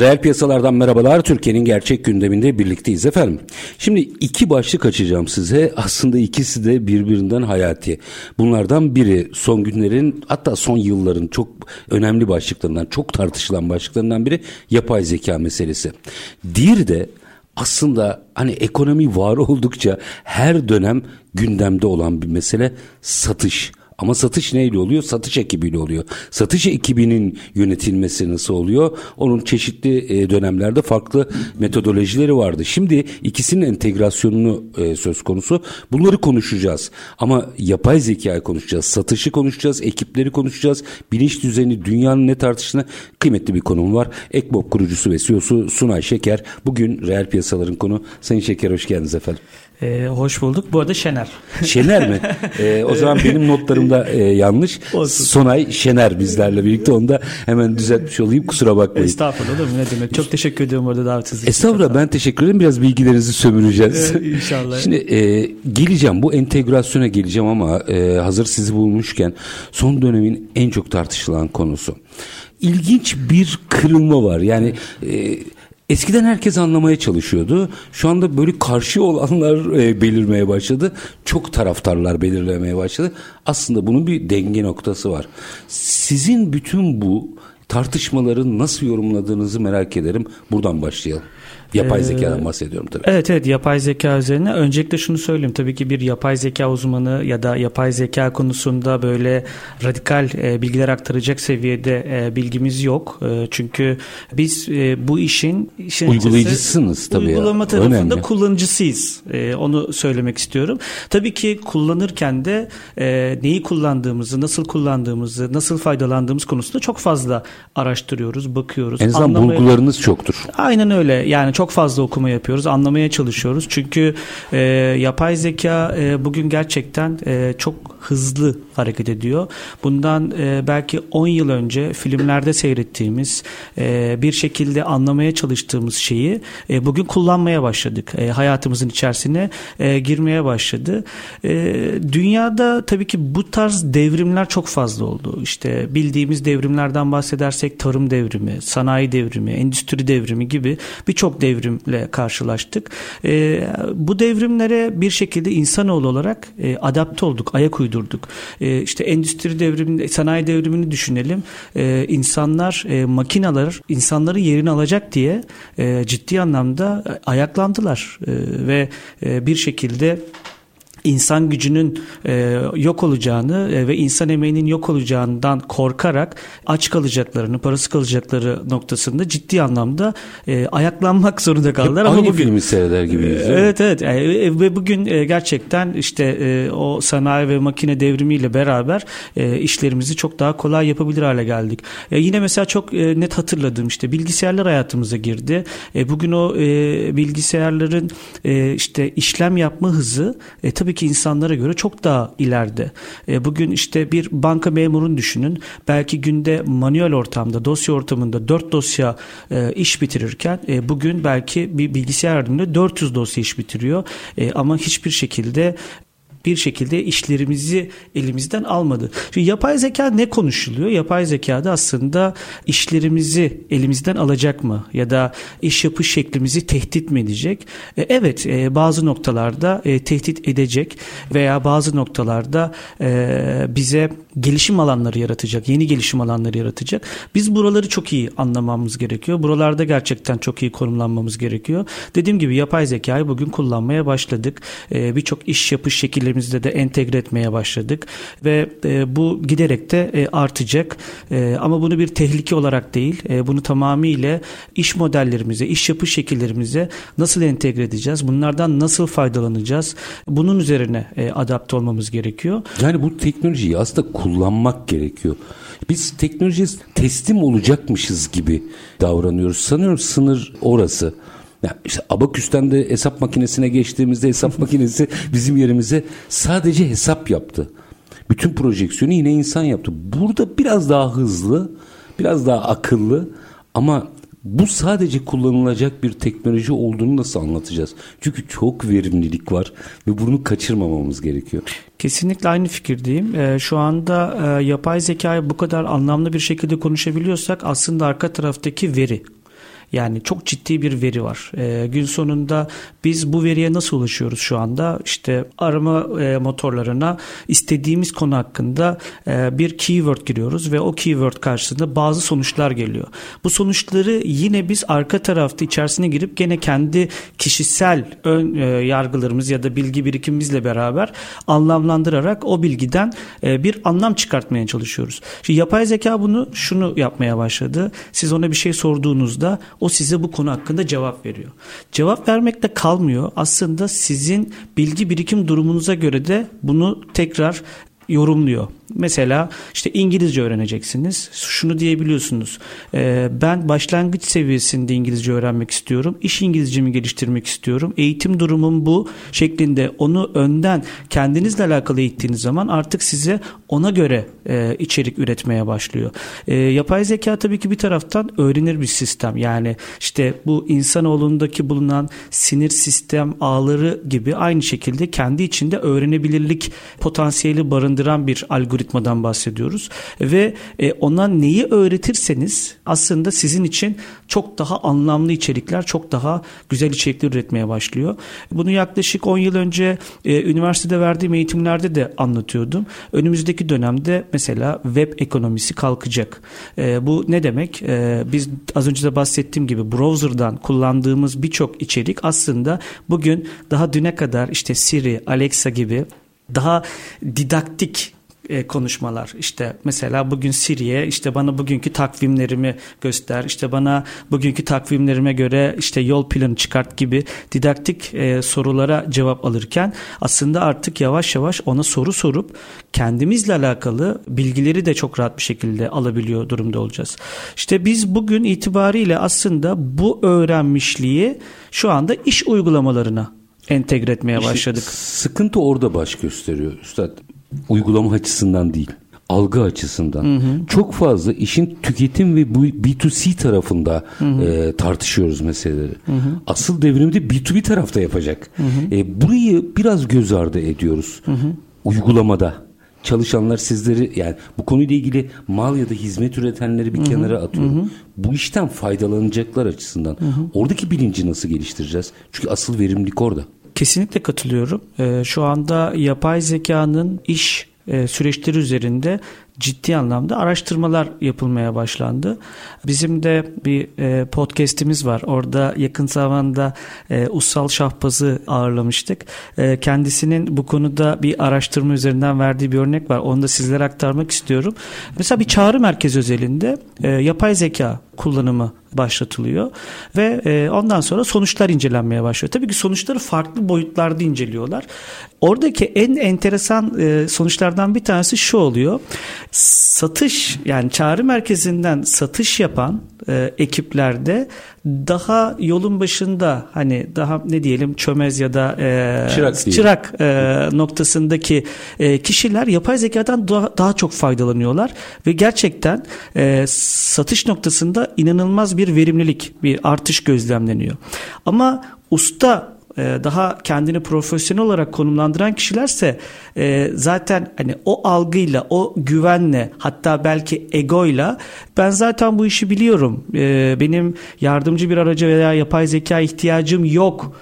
Reel piyasalardan merhabalar. Türkiye'nin gerçek gündeminde birlikteyiz efendim. Şimdi iki başlık açacağım size. Aslında ikisi de birbirinden hayati. Bunlardan biri son günlerin hatta son yılların çok önemli başlıklarından, çok tartışılan başlıklarından biri yapay zeka meselesi. Diğeri de aslında hani ekonomi var oldukça her dönem gündemde olan bir mesele satış. Ama satış neyle oluyor? Satış ekibiyle oluyor. Satış ekibinin yönetilmesi nasıl oluyor? Onun çeşitli e, dönemlerde farklı metodolojileri vardı. Şimdi ikisinin entegrasyonunu e, söz konusu. Bunları konuşacağız. Ama yapay zekayı konuşacağız. Satışı konuşacağız. Ekipleri konuşacağız. Bilinç düzeni, dünyanın ne tartıştığını kıymetli bir konum var. Ekbop kurucusu ve CEO'su Sunay Şeker. Bugün reel piyasaların konu. Sayın Şeker hoş geldiniz efendim. Ee, hoş bulduk. Bu arada Şener. Şener mi? Ee, o zaman benim notlarımda e, yanlış. Olsun. Sonay Şener bizlerle birlikte. Onu da hemen düzeltmiş olayım. Kusura bakmayın. Estağfurullah olur mu? Ne demek? Çok teşekkür ediyorum orada davetiniz için. Estağfurullah ben teşekkür ederim. Biraz bilgilerinizi sömüreceğiz. Ee, inşallah. Şimdi e, geleceğim. Bu entegrasyona geleceğim ama e, hazır sizi bulmuşken son dönemin en çok tartışılan konusu. İlginç bir kırılma var. Yani... E, Eskiden herkes anlamaya çalışıyordu. Şu anda böyle karşı olanlar e, belirmeye başladı. Çok taraftarlar belirlemeye başladı. Aslında bunun bir denge noktası var. Sizin bütün bu tartışmaları nasıl yorumladığınızı merak ederim. Buradan başlayalım. Yapay ee, zekadan bahsediyorum tabii. Evet evet yapay zeka üzerine. Öncelikle şunu söyleyeyim. Tabii ki bir yapay zeka uzmanı ya da yapay zeka konusunda böyle radikal e, bilgiler aktaracak seviyede e, bilgimiz yok. E, çünkü biz e, bu işin, işin uygulayıcısınız tabii. Uygulama ya. tarafında Önemli. kullanıcısıyız. E, onu söylemek istiyorum. Tabii ki kullanırken de e, neyi kullandığımızı, nasıl kullandığımızı, nasıl faydalandığımız konusunda çok fazla araştırıyoruz, bakıyoruz. En azından anlamaya... bulgularınız çoktur. Aynen öyle. Yani çok fazla okuma yapıyoruz, anlamaya çalışıyoruz. Çünkü e, yapay zeka e, bugün gerçekten e, çok hızlı hareket ediyor. Bundan e, belki 10 yıl önce filmlerde seyrettiğimiz, e, bir şekilde anlamaya çalıştığımız şeyi e, bugün kullanmaya başladık. E, hayatımızın içerisine e, girmeye başladı. E, dünyada tabii ki bu tarz devrimler çok fazla oldu. İşte bildiğimiz devrimlerden bahsedersek tarım devrimi, sanayi devrimi, endüstri devrimi gibi birçok devrimle karşılaştık. E, bu devrimlere bir şekilde insanoğlu olarak e, adapte olduk, ayak uydurduk. E, işte endüstri devrimini, sanayi devrimini düşünelim. E, insanlar, e, makineler insanları yerini alacak diye e, ciddi anlamda ayaklandılar e, ve e, bir şekilde insan gücünün e, yok olacağını e, ve insan emeğinin yok olacağından korkarak aç kalacaklarını, parası kalacakları noktasında ciddi anlamda e, ayaklanmak zorunda kaldılar. Hep Ama aynı bugün, filmi seyreder gibiyiz. Evet evet e, e, ve bugün e, gerçekten işte e, o sanayi ve makine devrimiyle beraber e, işlerimizi çok daha kolay yapabilir hale geldik. E, yine mesela çok e, net hatırladığım işte bilgisayarlar hayatımıza girdi. E, bugün o e, bilgisayarların e, işte işlem yapma hızı e, tabii tabii ki insanlara göre çok daha ileride. E, bugün işte bir banka memurunu düşünün. Belki günde manuel ortamda, dosya ortamında 4 dosya e, iş bitirirken e, bugün belki bir bilgisayar yardımıyla 400 dosya iş bitiriyor. E, ama hiçbir şekilde bir şekilde işlerimizi elimizden almadı. Şimdi yapay zeka ne konuşuluyor? Yapay zekada aslında işlerimizi elimizden alacak mı? Ya da iş yapış şeklimizi tehdit mi edecek? E, evet e, bazı noktalarda e, tehdit edecek veya bazı noktalarda e, bize gelişim alanları yaratacak, yeni gelişim alanları yaratacak. Biz buraları çok iyi anlamamız gerekiyor. Buralarda gerçekten çok iyi konumlanmamız gerekiyor. Dediğim gibi yapay zekayı bugün kullanmaya başladık. E, Birçok iş yapış şekilleri modellerimizde de entegre etmeye başladık ve e, bu giderek de e, artacak. E, ama bunu bir tehlike olarak değil, e, bunu tamamıyla iş modellerimize, iş yapış şekillerimize nasıl entegre edeceğiz? Bunlardan nasıl faydalanacağız? Bunun üzerine e, adapte olmamız gerekiyor. Yani bu teknolojiyi aslında kullanmak gerekiyor. Biz teknolojiye teslim olacakmışız gibi davranıyoruz. Sanıyorum sınır orası. Yani işte Abaküs'ten de hesap makinesine geçtiğimizde hesap makinesi bizim yerimize sadece hesap yaptı. Bütün projeksiyonu yine insan yaptı. Burada biraz daha hızlı, biraz daha akıllı ama bu sadece kullanılacak bir teknoloji olduğunu nasıl anlatacağız? Çünkü çok verimlilik var ve bunu kaçırmamamız gerekiyor. Kesinlikle aynı fikirdeyim. Ee, şu anda e, yapay zekayı bu kadar anlamlı bir şekilde konuşabiliyorsak aslında arka taraftaki veri yani çok ciddi bir veri var. E, gün sonunda biz bu veriye nasıl ulaşıyoruz şu anda? İşte arama e, motorlarına istediğimiz konu hakkında e, bir keyword giriyoruz ve o keyword karşısında bazı sonuçlar geliyor. Bu sonuçları yine biz arka tarafta içerisine girip gene kendi kişisel ön e, yargılarımız ya da bilgi birikimimizle beraber anlamlandırarak o bilgiden e, bir anlam çıkartmaya çalışıyoruz. Şimdi yapay zeka bunu şunu yapmaya başladı. Siz ona bir şey sorduğunuzda o size bu konu hakkında cevap veriyor. Cevap vermekle kalmıyor. Aslında sizin bilgi birikim durumunuza göre de bunu tekrar yorumluyor. Mesela işte İngilizce öğreneceksiniz. Şunu diyebiliyorsunuz. E, ben başlangıç seviyesinde İngilizce öğrenmek istiyorum. İş İngilizcemi geliştirmek istiyorum. Eğitim durumum bu şeklinde onu önden kendinizle alakalı eğittiğiniz zaman artık size ona göre e, içerik üretmeye başlıyor. E, yapay zeka tabii ki bir taraftan öğrenir bir sistem. Yani işte bu insanoğlundaki bulunan sinir sistem ağları gibi aynı şekilde kendi içinde öğrenebilirlik potansiyeli barındıran bir algoritma algoritmadan bahsediyoruz ve e, ona neyi öğretirseniz aslında sizin için çok daha anlamlı içerikler, çok daha güzel içerikler üretmeye başlıyor. Bunu yaklaşık 10 yıl önce e, üniversitede verdiğim eğitimlerde de anlatıyordum. Önümüzdeki dönemde mesela web ekonomisi kalkacak. E, bu ne demek? Biz az önce de bahsettiğim gibi browser'dan kullandığımız birçok içerik aslında bugün daha düne kadar işte Siri, Alexa gibi daha didaktik e, konuşmalar. İşte mesela bugün Siri'ye işte bana bugünkü takvimlerimi göster. işte bana bugünkü takvimlerime göre işte yol planı çıkart gibi didaktik e, sorulara cevap alırken aslında artık yavaş yavaş ona soru sorup kendimizle alakalı bilgileri de çok rahat bir şekilde alabiliyor durumda olacağız. İşte biz bugün itibariyle aslında bu öğrenmişliği şu anda iş uygulamalarına entegre etmeye işte başladık. Sıkıntı orada baş gösteriyor üstad uygulama açısından değil algı açısından hı hı. çok fazla işin tüketim ve bu B2C tarafında hı hı. E, tartışıyoruz meseleleri. Hı hı. Asıl devrimi de B2B tarafta yapacak. Hı hı. E, burayı biraz göz ardı ediyoruz. Hı hı. Uygulamada çalışanlar sizleri yani bu konuyla ilgili mal ya da hizmet üretenleri bir hı hı. kenara atıyorum. Hı hı. Bu işten faydalanacaklar açısından. Hı hı. Oradaki bilinci nasıl geliştireceğiz? Çünkü asıl verimlilik orada. Kesinlikle katılıyorum. Ee, şu anda yapay zekanın iş e, süreçleri üzerinde ciddi anlamda araştırmalar yapılmaya başlandı. Bizim de bir e, podcast'imiz var. Orada yakın zamanda e, Ussal Şahbaz'ı ağırlamıştık. E, kendisinin bu konuda bir araştırma üzerinden verdiği bir örnek var. Onu da sizlere aktarmak istiyorum. Mesela bir çağrı merkezi özelinde e, yapay zeka kullanımı başlatılıyor ve ondan sonra sonuçlar incelenmeye başlıyor. Tabii ki sonuçları farklı boyutlarda inceliyorlar. Oradaki en enteresan sonuçlardan bir tanesi şu oluyor satış yani çağrı merkezinden satış yapan e, ekiplerde daha yolun başında hani daha ne diyelim çömez ya da e, çırak, çırak e, noktasındaki e, kişiler yapay zekadan daha, daha çok faydalanıyorlar ve gerçekten e, satış noktasında inanılmaz bir verimlilik bir artış gözlemleniyor. Ama usta daha kendini profesyonel olarak konumlandıran kişilerse e, zaten hani o algıyla, o güvenle hatta belki egoyla ben zaten bu işi biliyorum. E, benim yardımcı bir araca veya yapay zeka ihtiyacım yok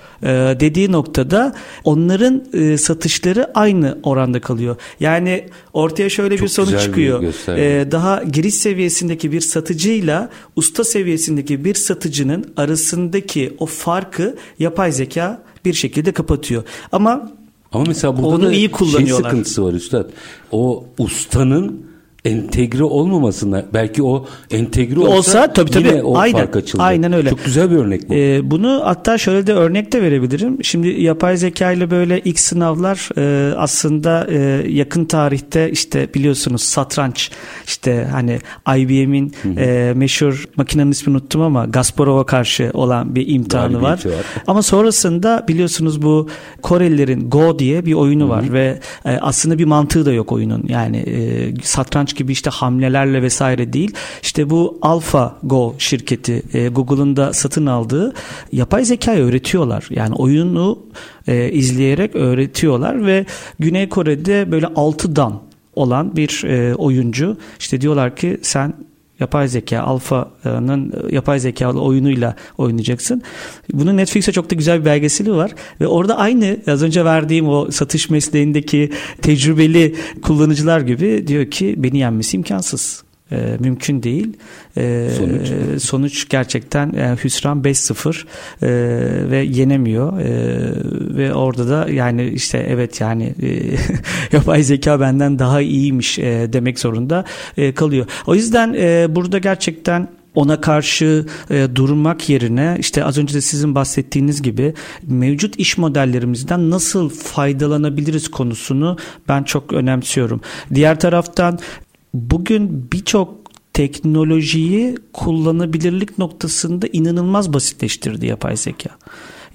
dediği noktada onların satışları aynı oranda kalıyor. Yani ortaya şöyle Çok bir sonuç çıkıyor. Bir daha giriş seviyesindeki bir satıcıyla usta seviyesindeki bir satıcının arasındaki o farkı yapay zeka bir şekilde kapatıyor. Ama Ama mesela burada Onu iyi şey kullanıyorlar. sıkıntısı var üstad. O ustanın entegre olmamasına belki o entegre olsa, Olsa tabii tabii. yine o Aynen. fark açıldı. Aynen öyle. Çok güzel bir örnek bu. Ee, bunu hatta şöyle de örnek de verebilirim. Şimdi yapay zeka ile böyle ilk sınavlar e, aslında e, yakın tarihte işte biliyorsunuz satranç işte hani IBM'in e, meşhur makinenin ismini unuttum ama Kasparov'a karşı olan bir imtihanı var. Var. Ama sonrasında biliyorsunuz bu Korelilerin Go diye bir oyunu var ve e, aslında bir mantığı da yok oyunun. Yani e, satranç gibi işte hamlelerle vesaire değil. İşte bu AlphaGo şirketi e, Google'ın da satın aldığı yapay zekayı öğretiyorlar. Yani oyunu e, izleyerek öğretiyorlar ve Güney Kore'de böyle 6 dan olan bir e, oyuncu işte diyorlar ki sen yapay zeka Alfa'nın yapay zekalı oyunuyla oynayacaksın. Bunun Netflix'te çok da güzel bir belgeseli var ve orada aynı az önce verdiğim o satış mesleğindeki tecrübeli kullanıcılar gibi diyor ki beni yenmesi imkansız. Ee, mümkün değil. Ee, Sonuç? sonuç gerçekten yani hüsran 5-0 ee, ve yenemiyor Ee, ve orada da yani işte evet yani e, yapay zeka benden daha iyiymiş e, demek zorunda e, kalıyor. O yüzden e, burada gerçekten ona karşı e, durmak yerine işte az önce de sizin bahsettiğiniz gibi mevcut iş modellerimizden nasıl faydalanabiliriz konusunu ben çok önemsiyorum. Diğer taraftan bugün birçok teknolojiyi kullanabilirlik noktasında inanılmaz basitleştirdi yapay zeka.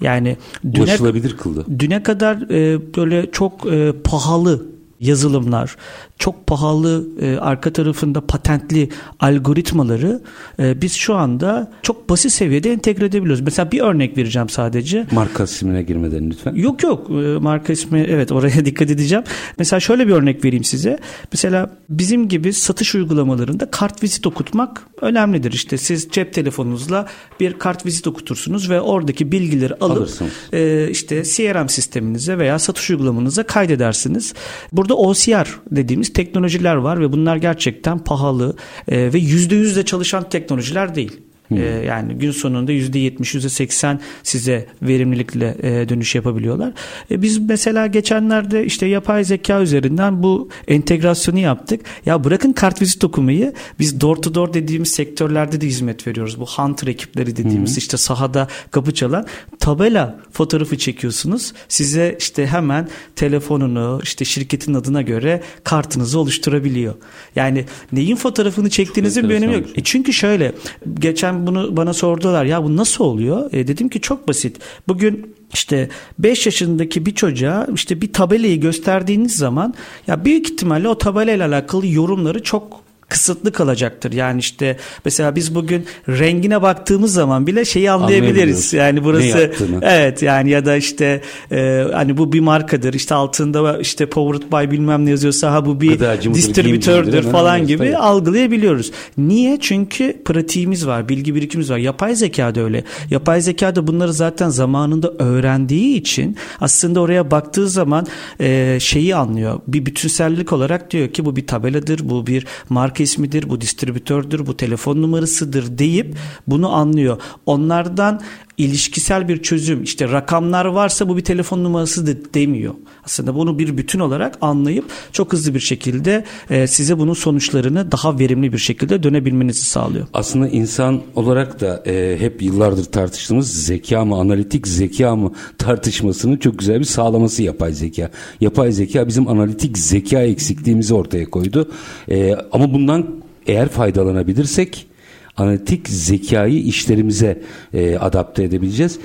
Yani düne, Ulaşılabilir kıldı. düne kadar e, böyle çok e, pahalı yazılımlar, çok pahalı e, arka tarafında patentli algoritmaları e, biz şu anda çok basit seviyede entegre edebiliyoruz. Mesela bir örnek vereceğim sadece. Marka ismine girmeden lütfen. Yok yok e, marka ismi evet oraya dikkat edeceğim. Mesela şöyle bir örnek vereyim size. Mesela bizim gibi satış uygulamalarında kart vizit okutmak önemlidir. İşte siz cep telefonunuzla bir kart vizit okutursunuz ve oradaki bilgileri alıp Alırsınız. e, işte CRM sisteminize veya satış uygulamanıza kaydedersiniz. Burada OCR dediğimiz teknolojiler var ve bunlar gerçekten pahalı e, ve %100 de çalışan teknolojiler değil. E, yani gün sonunda %70, %80 size verimlilikle e, dönüş yapabiliyorlar. E, biz mesela geçenlerde işte yapay zeka üzerinden bu entegrasyonu yaptık. Ya bırakın kartvizit okumayı biz door to door dediğimiz sektörlerde de hizmet veriyoruz. Bu hunter ekipleri dediğimiz işte sahada kapı çalan tabela fotoğrafı çekiyorsunuz. Size işte hemen telefonunu işte şirketin adına göre kartınızı oluşturabiliyor. Yani neyin fotoğrafını çektiğinizin bir önemi yok. E çünkü şöyle geçen bunu bana sordular ya bu nasıl oluyor? E dedim ki çok basit. Bugün işte 5 yaşındaki bir çocuğa işte bir tabelayı gösterdiğiniz zaman ya büyük ihtimalle o tabelayla alakalı yorumları çok kısıtlı kalacaktır. Yani işte mesela biz bugün rengine baktığımız zaman bile şeyi anlayabiliriz. Yani burası evet yani ya da işte e, hani bu bir markadır. İşte altında işte powered by bilmem ne yazıyorsa ha bu bir Gıdacı distribütördür falan anlıyoruz, gibi tabii. algılayabiliyoruz. Niye? Çünkü pratiğimiz var, bilgi birikimimiz var. Yapay zeka da öyle. Yapay zeka da bunları zaten zamanında öğrendiği için aslında oraya baktığı zaman e, şeyi anlıyor. Bir bütünsellik olarak diyor ki bu bir tabeladır, bu bir marka ismidir, bu distribütördür, bu telefon numarasıdır deyip bunu anlıyor. Onlardan ilişkisel bir çözüm işte rakamlar varsa bu bir telefon numarasıdır demiyor. Aslında bunu bir bütün olarak anlayıp çok hızlı bir şekilde e, size bunun sonuçlarını daha verimli bir şekilde dönebilmenizi sağlıyor. Aslında insan olarak da e, hep yıllardır tartıştığımız zeka mı, analitik zeka mı tartışmasının çok güzel bir sağlaması yapay zeka. Yapay zeka bizim analitik zeka eksikliğimizi ortaya koydu. E, ama bundan eğer faydalanabilirsek analitik zekayı işlerimize e, adapte edebileceğiz.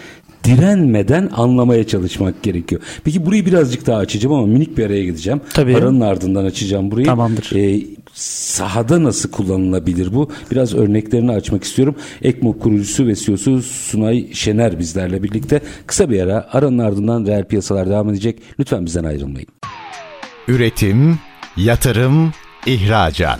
Direnmeden anlamaya çalışmak gerekiyor. Peki burayı birazcık daha açacağım ama minik bir araya gideceğim. Tabii. Aranın ardından açacağım burayı. Tamamdır. E, sahada nasıl kullanılabilir bu? Biraz örneklerini açmak istiyorum. Ekmo kurucusu ve CEO'su Sunay Şener bizlerle birlikte. Kısa bir ara aranın ardından reel piyasalar devam edecek. Lütfen bizden ayrılmayın. Üretim, yatırım, ihracat.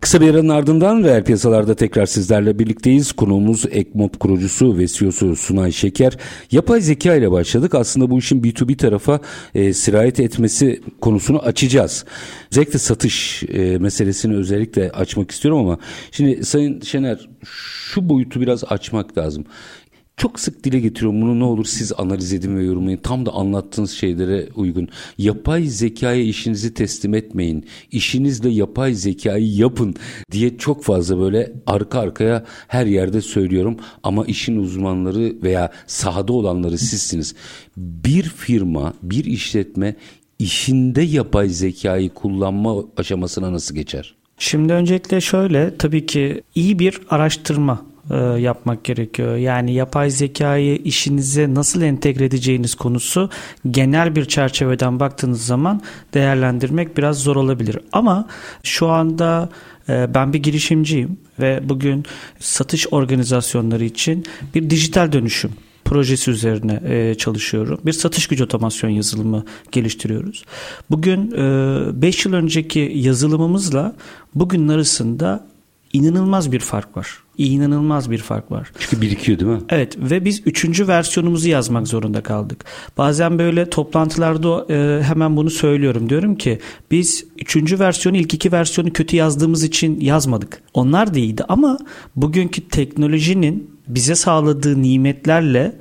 Kısa bir aranın ardından reel piyasalarda tekrar sizlerle birlikteyiz. Konuğumuz Ekmop kurucusu ve CEO'su Sunay Şeker. Yapay zeka ile başladık. Aslında bu işin B2B tarafa e, sirayet etmesi konusunu açacağız. Özellikle satış e, meselesini özellikle açmak istiyorum ama şimdi Sayın Şener şu boyutu biraz açmak lazım. Çok sık dile getiriyorum bunu ne olur siz analiz edin ve yorumlayın. Tam da anlattığınız şeylere uygun. Yapay zekaya işinizi teslim etmeyin. İşinizle yapay zekayı yapın diye çok fazla böyle arka arkaya her yerde söylüyorum. Ama işin uzmanları veya sahada olanları sizsiniz. Bir firma, bir işletme işinde yapay zekayı kullanma aşamasına nasıl geçer? Şimdi öncelikle şöyle tabii ki iyi bir araştırma yapmak gerekiyor. Yani yapay zekayı işinize nasıl entegre edeceğiniz konusu genel bir çerçeveden baktığınız zaman değerlendirmek biraz zor olabilir. Ama şu anda e, ben bir girişimciyim ve bugün satış organizasyonları için bir dijital dönüşüm projesi üzerine e, çalışıyorum. Bir satış gücü otomasyon yazılımı geliştiriyoruz. Bugün 5 yıl önceki yazılımımızla bugün arasında inanılmaz bir fark var. İnanılmaz bir fark var. Çünkü birikiyor değil mi? Evet ve biz üçüncü versiyonumuzu yazmak zorunda kaldık. Bazen böyle toplantılarda e, hemen bunu söylüyorum. Diyorum ki biz üçüncü versiyonu ilk iki versiyonu kötü yazdığımız için yazmadık. Onlar da iyiydi ama bugünkü teknolojinin bize sağladığı nimetlerle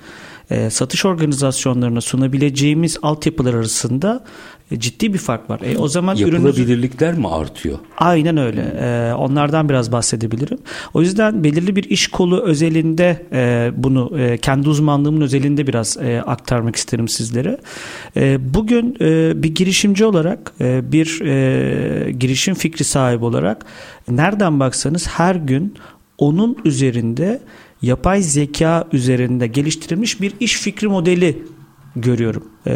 e, satış organizasyonlarına sunabileceğimiz altyapılar arasında e, ciddi bir fark var. E, o zaman yapılabilirlikler ürünü... mi artıyor? Aynen öyle. E, onlardan biraz bahsedebilirim. O yüzden belirli bir iş kolu özelinde e, bunu e, kendi uzmanlığımın özelinde biraz e, aktarmak isterim sizlere. E, bugün e, bir girişimci olarak e, bir e, girişim fikri sahibi olarak nereden baksanız her gün onun üzerinde yapay zeka üzerinde geliştirilmiş bir iş fikri modeli görüyorum. Ee,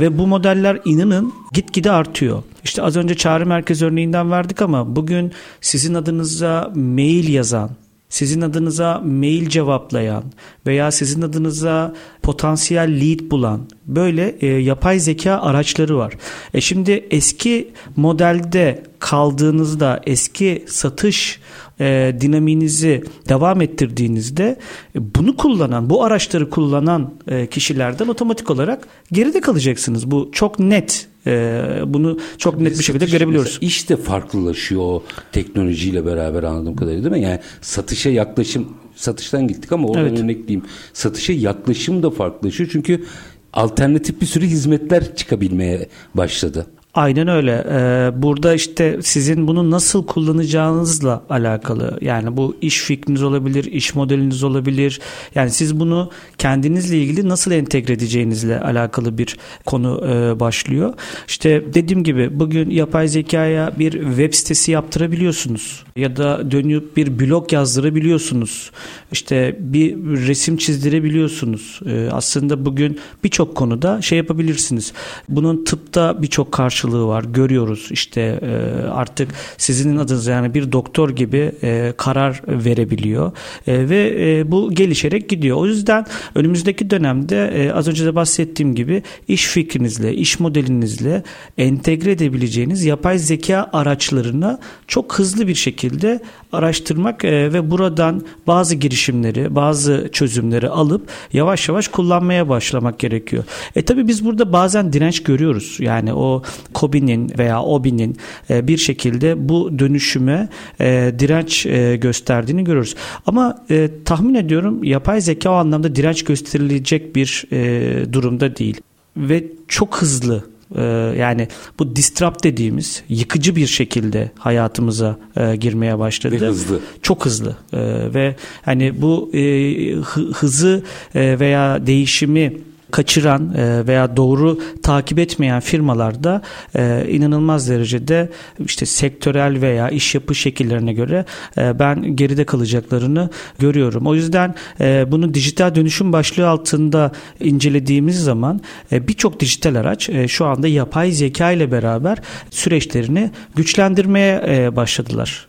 ve bu modeller inanın gitgide artıyor. İşte az önce çağrı merkez örneğinden verdik ama bugün sizin adınıza mail yazan, sizin adınıza mail cevaplayan veya sizin adınıza potansiyel lead bulan böyle e, yapay zeka araçları var. E şimdi eski modelde kaldığınızda eski satış e, dinaminizi devam ettirdiğinizde e, bunu kullanan, bu araçları kullanan e, kişilerden otomatik olarak geride kalacaksınız. Bu çok net e, bunu çok Tabii net bir şekilde görebiliyoruz. İş de farklılaşıyor o teknolojiyle beraber anladığım kadarıyla değil mi? Yani satışa yaklaşım satıştan gittik ama oradan evet. örnekleyeyim. Satışa yaklaşım da farklılaşıyor çünkü alternatif bir sürü hizmetler çıkabilmeye başladı. Aynen öyle. Ee, burada işte sizin bunu nasıl kullanacağınızla alakalı. Yani bu iş fikriniz olabilir, iş modeliniz olabilir. Yani siz bunu kendinizle ilgili nasıl entegre edeceğinizle alakalı bir konu e, başlıyor. İşte dediğim gibi bugün yapay zekaya bir web sitesi yaptırabiliyorsunuz ya da dönüp bir blog yazdırabiliyorsunuz. İşte bir resim çizdirebiliyorsunuz. Ee, aslında bugün birçok konuda şey yapabilirsiniz. Bunun tıpta birçok karşı karşılığı var. Görüyoruz işte e, artık sizin adınız yani bir doktor gibi e, karar verebiliyor e, ve bu gelişerek gidiyor. O yüzden önümüzdeki dönemde az önce de bahsettiğim gibi iş fikrinizle, iş modelinizle entegre edebileceğiniz yapay zeka araçlarını çok hızlı bir şekilde araştırmak ve buradan bazı girişimleri, bazı çözümleri alıp yavaş yavaş kullanmaya başlamak gerekiyor. E tabi biz burada bazen direnç görüyoruz. Yani o COBİ'nin veya OBİ'nin e, bir şekilde bu dönüşüme e, direnç e, gösterdiğini görüyoruz. Ama tahmin ediyorum yapay zeka o anlamda direnç gösterilecek bir durumda değil ve çok hızlı yani bu disrupt dediğimiz yıkıcı bir şekilde hayatımıza girmeye başladı. Ve hızlı. Çok hızlı ve hani bu hızı veya değişimi kaçıran e, veya doğru takip etmeyen firmalarda e, inanılmaz derecede işte sektörel veya iş yapı şekillerine göre e, ben geride kalacaklarını görüyorum. O yüzden bunu dijital dönüşüm başlığı altında incelediğimiz zaman birçok dijital araç şu anda yapay zeka ile beraber süreçlerini güçlendirmeye başladılar.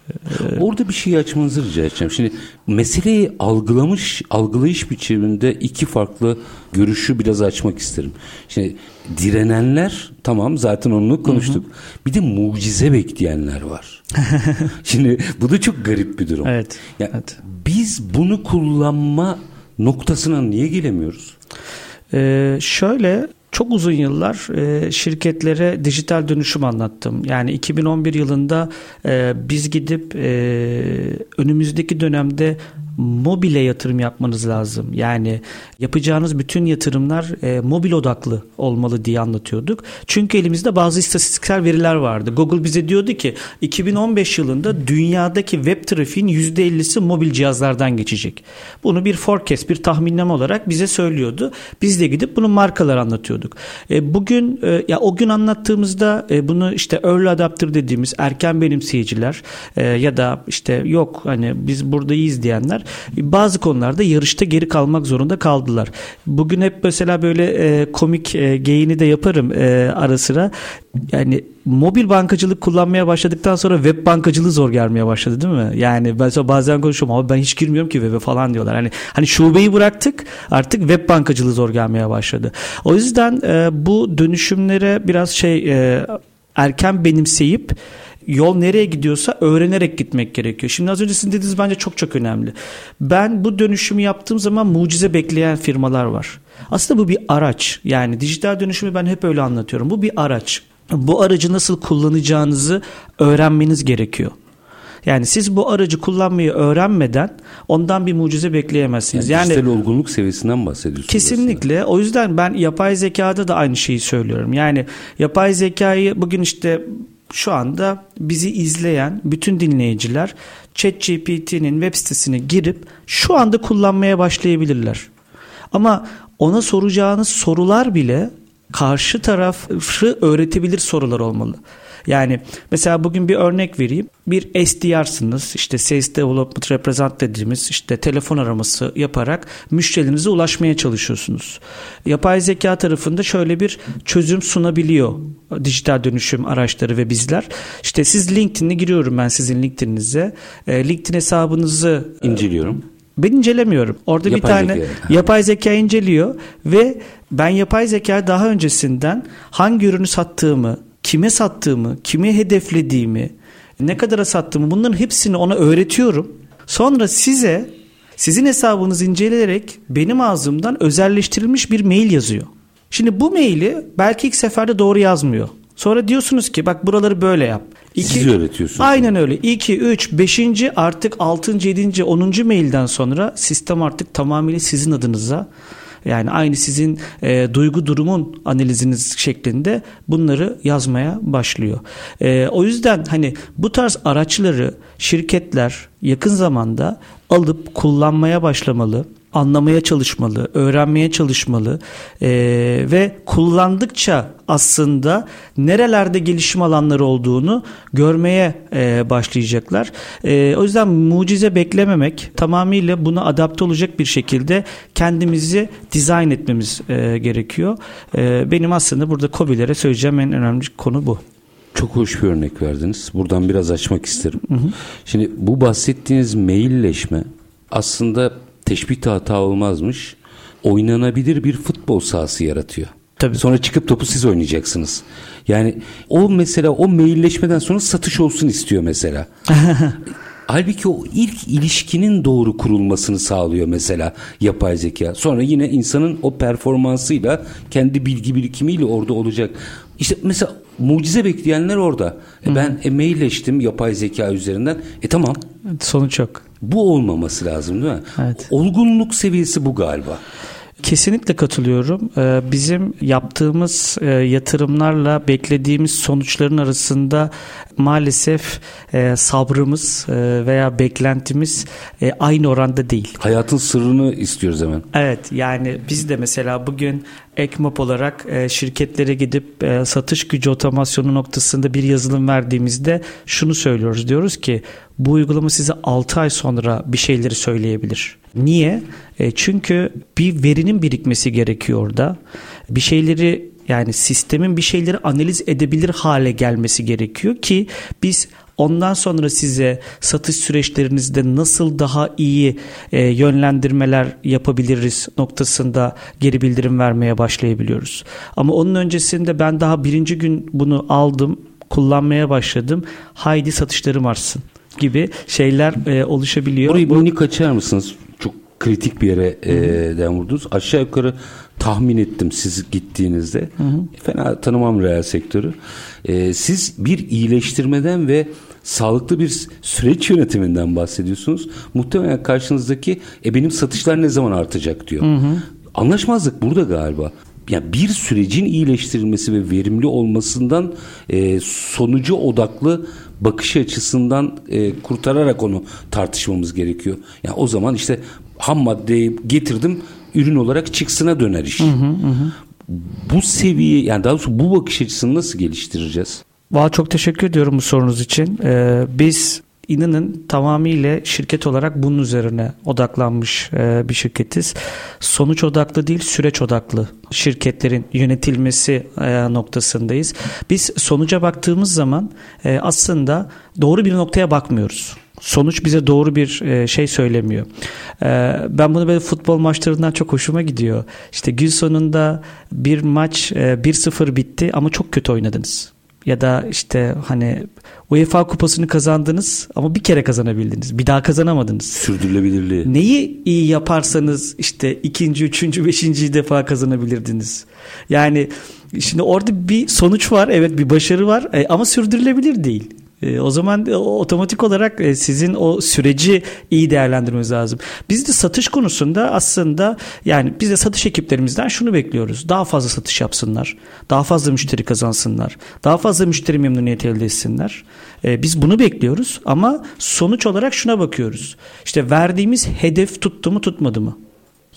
Orada bir şey açmanızı rica edeceğim. Şimdi meseleyi algılamış, algılayış biçiminde iki farklı görüşü bir biraz açmak isterim. Şimdi direnenler tamam zaten onu konuştuk. Hı hı. Bir de mucize bekleyenler var. Şimdi bu da çok garip bir durum. Evet. Ya, evet. Biz bunu kullanma noktasına niye gelemiyoruz? Ee, şöyle çok uzun yıllar e, şirketlere dijital dönüşüm anlattım. Yani 2011 yılında e, biz gidip e, önümüzdeki dönemde mobile yatırım yapmanız lazım. Yani yapacağınız bütün yatırımlar e, mobil odaklı olmalı diye anlatıyorduk. Çünkü elimizde bazı istatistiksel veriler vardı. Google bize diyordu ki 2015 yılında dünyadaki web trafiğin %50'si mobil cihazlardan geçecek. Bunu bir forecast, bir tahminleme olarak bize söylüyordu. Biz de gidip bunu markalar anlatıyorduk. E, bugün e, ya o gün anlattığımızda e, bunu işte early adapter dediğimiz erken benimseyiciler e, ya da işte yok hani biz buradayız diyenler bazı konularda yarışta geri kalmak zorunda kaldılar. Bugün hep mesela böyle e, komik e, geyini de yaparım e, ara sıra. Yani mobil bankacılık kullanmaya başladıktan sonra web bankacılığı zor gelmeye başladı değil mi? Yani mesela bazen konuşuyorum ama ben hiç girmiyorum ki web'e falan diyorlar. Hani hani şubeyi bıraktık artık web bankacılığı zor gelmeye başladı. O yüzden e, bu dönüşümlere biraz şey e, erken benimseyip yol nereye gidiyorsa öğrenerek gitmek gerekiyor. Şimdi az önce sizin dediğiniz bence çok çok önemli. Ben bu dönüşümü yaptığım zaman mucize bekleyen firmalar var. Aslında bu bir araç. Yani dijital dönüşümü ben hep öyle anlatıyorum. Bu bir araç. Bu aracı nasıl kullanacağınızı öğrenmeniz gerekiyor. Yani siz bu aracı kullanmayı öğrenmeden ondan bir mucize bekleyemezsiniz. Yani, yani dijital olgunluk seviyesinden bahsediyorsunuz. Kesinlikle. Aslında. O yüzden ben yapay zekada da aynı şeyi söylüyorum. Yani yapay zekayı bugün işte şu anda bizi izleyen bütün dinleyiciler ChatGPT'nin web sitesine girip şu anda kullanmaya başlayabilirler. Ama ona soracağınız sorular bile karşı tarafı öğretebilir sorular olmalı. Yani mesela bugün bir örnek vereyim. Bir SDR'sınız işte Sales Development Representative dediğimiz işte telefon araması yaparak müşterilerinize ulaşmaya çalışıyorsunuz. Yapay zeka tarafında şöyle bir çözüm sunabiliyor dijital dönüşüm araçları ve bizler. İşte siz LinkedIn'e giriyorum ben sizin LinkedIn'inize. E, LinkedIn hesabınızı inceliyorum. Ben incelemiyorum. Orada yapay bir tane zeka. yapay zeka inceliyor ve ben yapay zeka daha öncesinden hangi ürünü sattığımı, kime sattığımı, kimi hedeflediğimi, ne kadara sattığımı bunların hepsini ona öğretiyorum. Sonra size sizin hesabınızı inceleyerek benim ağzımdan özelleştirilmiş bir mail yazıyor. Şimdi bu maili belki ilk seferde doğru yazmıyor. Sonra diyorsunuz ki bak buraları böyle yap. İki, Siz öğretiyorsunuz. Aynen öyle. 2, 3, 5. artık 6. 7. 10. mailden sonra sistem artık tamamıyla sizin adınıza yani aynı sizin e, duygu durumun analiziniz şeklinde bunları yazmaya başlıyor. E, o yüzden hani bu tarz araçları şirketler yakın zamanda alıp kullanmaya başlamalı anlamaya çalışmalı, öğrenmeye çalışmalı e, ve kullandıkça aslında nerelerde gelişim alanları olduğunu görmeye e, başlayacaklar. E, o yüzden mucize beklememek tamamıyla buna adapte olacak bir şekilde kendimizi dizayn etmemiz e, gerekiyor. E, benim aslında burada COBİ'lere söyleyeceğim en önemli konu bu. Çok hoş bir örnek verdiniz. Buradan biraz açmak isterim. Hı hı. Şimdi bu bahsettiğiniz mailleşme aslında teşbih hata olmazmış. Oynanabilir bir futbol sahası yaratıyor. Tabii. Sonra çıkıp topu siz oynayacaksınız. Yani o mesela o mailleşmeden sonra satış olsun istiyor mesela. Halbuki o ilk ilişkinin doğru kurulmasını sağlıyor mesela yapay zeka. Sonra yine insanın o performansıyla kendi bilgi birikimiyle orada olacak. İşte mesela mucize bekleyenler orada. E ben e, mailleştim yapay zeka üzerinden. E tamam. Sonuç yok. Bu olmaması lazım değil mi? Evet. Olgunluk seviyesi bu galiba. Kesinlikle katılıyorum. Ee, bizim yaptığımız e, yatırımlarla beklediğimiz sonuçların arasında maalesef e, sabrımız e, veya beklentimiz aynı oranda değil. Hayatın sırrını istiyoruz hemen. Evet yani biz de mesela bugün Ekmop olarak şirketlere gidip satış gücü otomasyonu noktasında bir yazılım verdiğimizde şunu söylüyoruz. Diyoruz ki bu uygulama size 6 ay sonra bir şeyleri söyleyebilir. Niye? E, çünkü bir verinin birikmesi gerekiyor orada. Bir şeyleri yani sistemin bir şeyleri analiz edebilir hale gelmesi gerekiyor ki biz Ondan sonra size satış süreçlerinizde nasıl daha iyi e, yönlendirmeler yapabiliriz noktasında geri bildirim vermeye başlayabiliyoruz. Ama onun öncesinde ben daha birinci gün bunu aldım, kullanmaya başladım. Haydi satışlarım artsın gibi şeyler e, oluşabiliyor. Burayı Bu... minik açar mısınız? Çok kritik bir yere e, den vurdunuz. Aşağı yukarı tahmin ettim siz gittiğinizde. Hı hı. Fena tanımam reel sektörü. E, siz bir iyileştirmeden ve sağlıklı bir süreç yönetiminden bahsediyorsunuz. Muhtemelen karşınızdaki e benim satışlar ne zaman artacak diyor. Hı hı. Anlaşmazlık burada galiba. Yani bir sürecin iyileştirilmesi ve verimli olmasından e, sonucu odaklı bakış açısından e, kurtararak onu tartışmamız gerekiyor. Yani o zaman işte ham maddeyi getirdim ürün olarak çıksına döner iş. Hı hı hı. Bu seviye yani daha doğrusu bu bakış açısını nasıl geliştireceğiz? Valla çok teşekkür ediyorum bu sorunuz için. Ee, biz inanın tamamıyla şirket olarak bunun üzerine odaklanmış e, bir şirketiz. Sonuç odaklı değil süreç odaklı şirketlerin yönetilmesi e, noktasındayız. Biz sonuca baktığımız zaman e, aslında doğru bir noktaya bakmıyoruz sonuç bize doğru bir şey söylemiyor. Ben bunu böyle futbol maçlarından çok hoşuma gidiyor. İşte gün sonunda bir maç 1-0 bitti ama çok kötü oynadınız ya da işte hani UEFA kupasını kazandınız ama bir kere kazanabildiniz. Bir daha kazanamadınız. Sürdürülebilirliği. Neyi iyi yaparsanız işte ikinci, üçüncü, beşinci defa kazanabilirdiniz. Yani şimdi orada bir sonuç var. Evet bir başarı var e, ama sürdürülebilir değil. E, o zaman otomatik olarak e, sizin o süreci iyi değerlendirmeniz lazım. Biz de satış konusunda aslında yani biz de satış ekiplerimizden şunu bekliyoruz. Daha fazla satış yapsınlar. Daha fazla müşteri kazansınlar. Daha fazla müşteri memnuniyeti elde etsinler. Biz bunu bekliyoruz ama sonuç olarak şuna bakıyoruz. İşte verdiğimiz hedef tuttu mu tutmadı mı?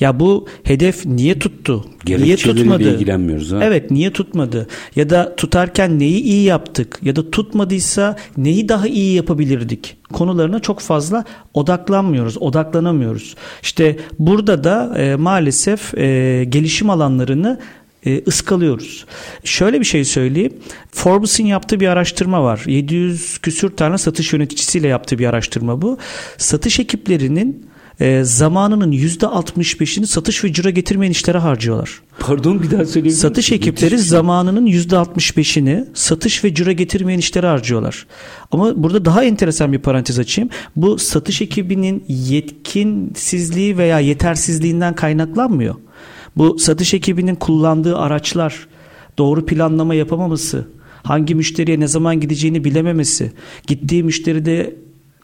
Ya bu hedef niye tuttu? Niye tutmadı? ilgilenmiyoruz. Ha? Evet niye tutmadı? Ya da tutarken neyi iyi yaptık? Ya da tutmadıysa neyi daha iyi yapabilirdik? Konularına çok fazla odaklanmıyoruz, odaklanamıyoruz. İşte burada da e, maalesef e, gelişim alanlarını e, ıskalıyoruz. Şöyle bir şey söyleyeyim. Forbes'in yaptığı bir araştırma var. 700 küsür tane satış yöneticisiyle yaptığı bir araştırma bu. Satış ekiplerinin e, zamanının %65'ini satış ve ciro getirmeyen işlere harcıyorlar. Pardon bir daha söyleyebilir Satış ekipleri Müthiş. zamanının %65'ini satış ve ciro getirmeyen işlere harcıyorlar. Ama burada daha enteresan bir parantez açayım. Bu satış ekibinin yetkinsizliği veya yetersizliğinden kaynaklanmıyor. Bu satış ekibinin kullandığı araçlar, doğru planlama yapamaması, hangi müşteriye ne zaman gideceğini bilememesi, gittiği müşteride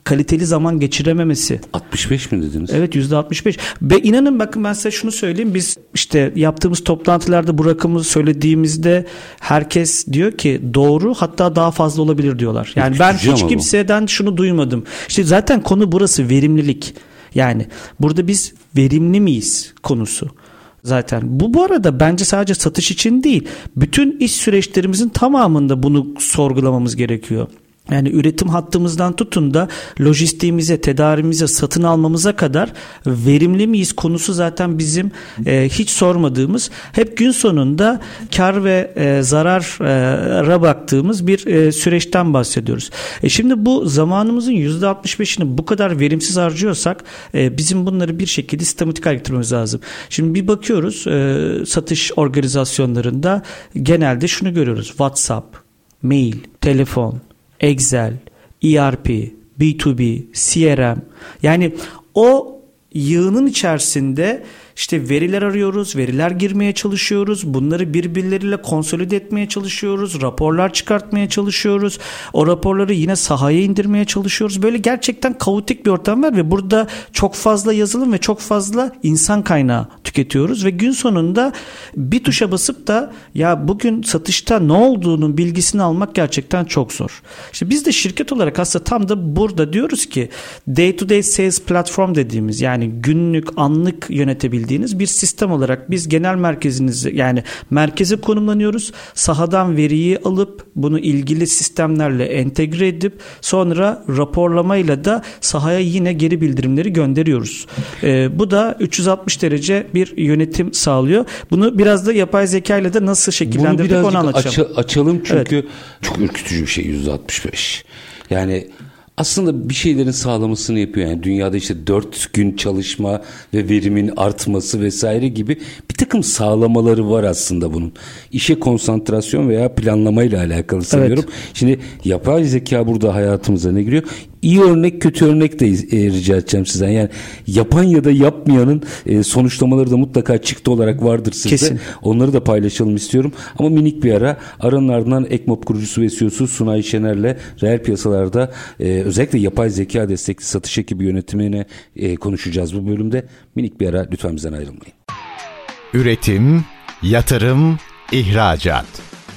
kaliteli zaman geçirememesi. 65 mi dediniz? Evet yüzde 65. Ve inanın bakın ben size şunu söyleyeyim. Biz işte yaptığımız toplantılarda bu rakamı söylediğimizde herkes diyor ki doğru hatta daha fazla olabilir diyorlar. Yani hiç ben hiç kimseden bu. şunu duymadım. İşte zaten konu burası verimlilik. Yani burada biz verimli miyiz konusu zaten. Bu bu arada bence sadece satış için değil. Bütün iş süreçlerimizin tamamında bunu sorgulamamız gerekiyor. Yani üretim hattımızdan tutun da lojistiğimize, tedarimize, satın almamıza kadar verimli miyiz konusu zaten bizim e, hiç sormadığımız, hep gün sonunda kar ve e, zarara baktığımız bir e, süreçten bahsediyoruz. E şimdi bu zamanımızın %65'ini bu kadar verimsiz harcıyorsak e, bizim bunları bir şekilde sistematik hale getirmemiz lazım. Şimdi bir bakıyoruz e, satış organizasyonlarında genelde şunu görüyoruz. WhatsApp, mail, telefon, Excel, ERP, B2B, CRM yani o yığının içerisinde işte veriler arıyoruz, veriler girmeye çalışıyoruz. Bunları birbirleriyle konsolide etmeye çalışıyoruz. Raporlar çıkartmaya çalışıyoruz. O raporları yine sahaya indirmeye çalışıyoruz. Böyle gerçekten kaotik bir ortam var ve burada çok fazla yazılım ve çok fazla insan kaynağı tüketiyoruz ve gün sonunda bir tuşa basıp da ya bugün satışta ne olduğunun bilgisini almak gerçekten çok zor. İşte biz de şirket olarak aslında tam da burada diyoruz ki day to day sales platform dediğimiz yani günlük anlık yönetebildiğimiz bildiğiniz bir sistem olarak biz genel merkezinizi yani merkeze konumlanıyoruz. Sahadan veriyi alıp bunu ilgili sistemlerle entegre edip sonra raporlamayla da sahaya yine geri bildirimleri gönderiyoruz. E, bu da 360 derece bir yönetim sağlıyor. Bunu biraz da yapay zeka ile de nasıl şekillendirdik onu anlatacağım. Aç, açalım çünkü evet. çok ürkütücü bir şey 165. Yani aslında bir şeylerin sağlamasını yapıyor. Yani dünyada işte dört gün çalışma ve verimin artması vesaire gibi bir takım sağlamaları var aslında bunun. İşe konsantrasyon veya planlamayla alakalı sanıyorum. Evet. Şimdi yapay zeka burada hayatımıza ne giriyor? İyi örnek kötü örnek de e, rica edeceğim sizden. Yani yapan ya da yapmayanın e, sonuçlamaları da mutlaka çıktı olarak vardır sizde. Kesin. Onları da paylaşalım istiyorum. Ama minik bir ara aranın ardından Ekmop kurucusu ve CEO'su Sunay Şener'le reel piyasalarda e, özellikle yapay zeka destekli satış ekibi yönetimine e, konuşacağız bu bölümde. Minik bir ara lütfen bizden ayrılmayın. Üretim, yatırım, ihracat.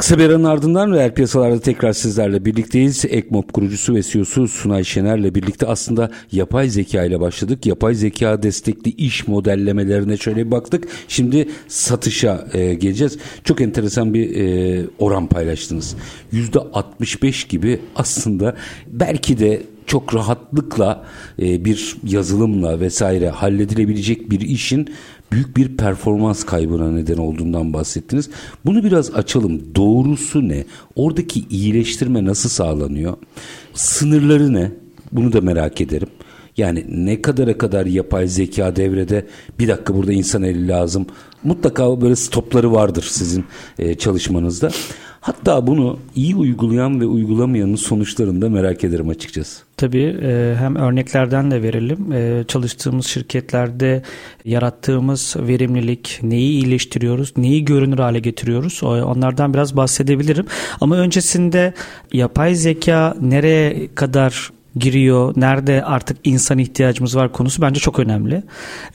Kısa bir aranın ardından reel piyasalarda tekrar sizlerle birlikteyiz. Ekmop kurucusu ve CEO'su Sunay Şener'le birlikte aslında yapay zeka ile başladık. Yapay zeka destekli iş modellemelerine şöyle bir baktık. Şimdi satışa e, geleceğiz. Çok enteresan bir e, oran paylaştınız. %65 gibi aslında belki de çok rahatlıkla e, bir yazılımla vesaire halledilebilecek bir işin büyük bir performans kaybına neden olduğundan bahsettiniz. Bunu biraz açalım. Doğrusu ne? Oradaki iyileştirme nasıl sağlanıyor? Sınırları ne? Bunu da merak ederim. Yani ne kadara kadar yapay zeka devrede bir dakika burada insan eli lazım. Mutlaka böyle stopları vardır sizin e, çalışmanızda. Hatta bunu iyi uygulayan ve uygulamayanın sonuçlarını da merak ederim açıkçası. Tabii e, hem örneklerden de verelim. E, çalıştığımız şirketlerde yarattığımız verimlilik, neyi iyileştiriyoruz, neyi görünür hale getiriyoruz onlardan biraz bahsedebilirim. Ama öncesinde yapay zeka nereye kadar giriyor, nerede artık insan ihtiyacımız var konusu bence çok önemli.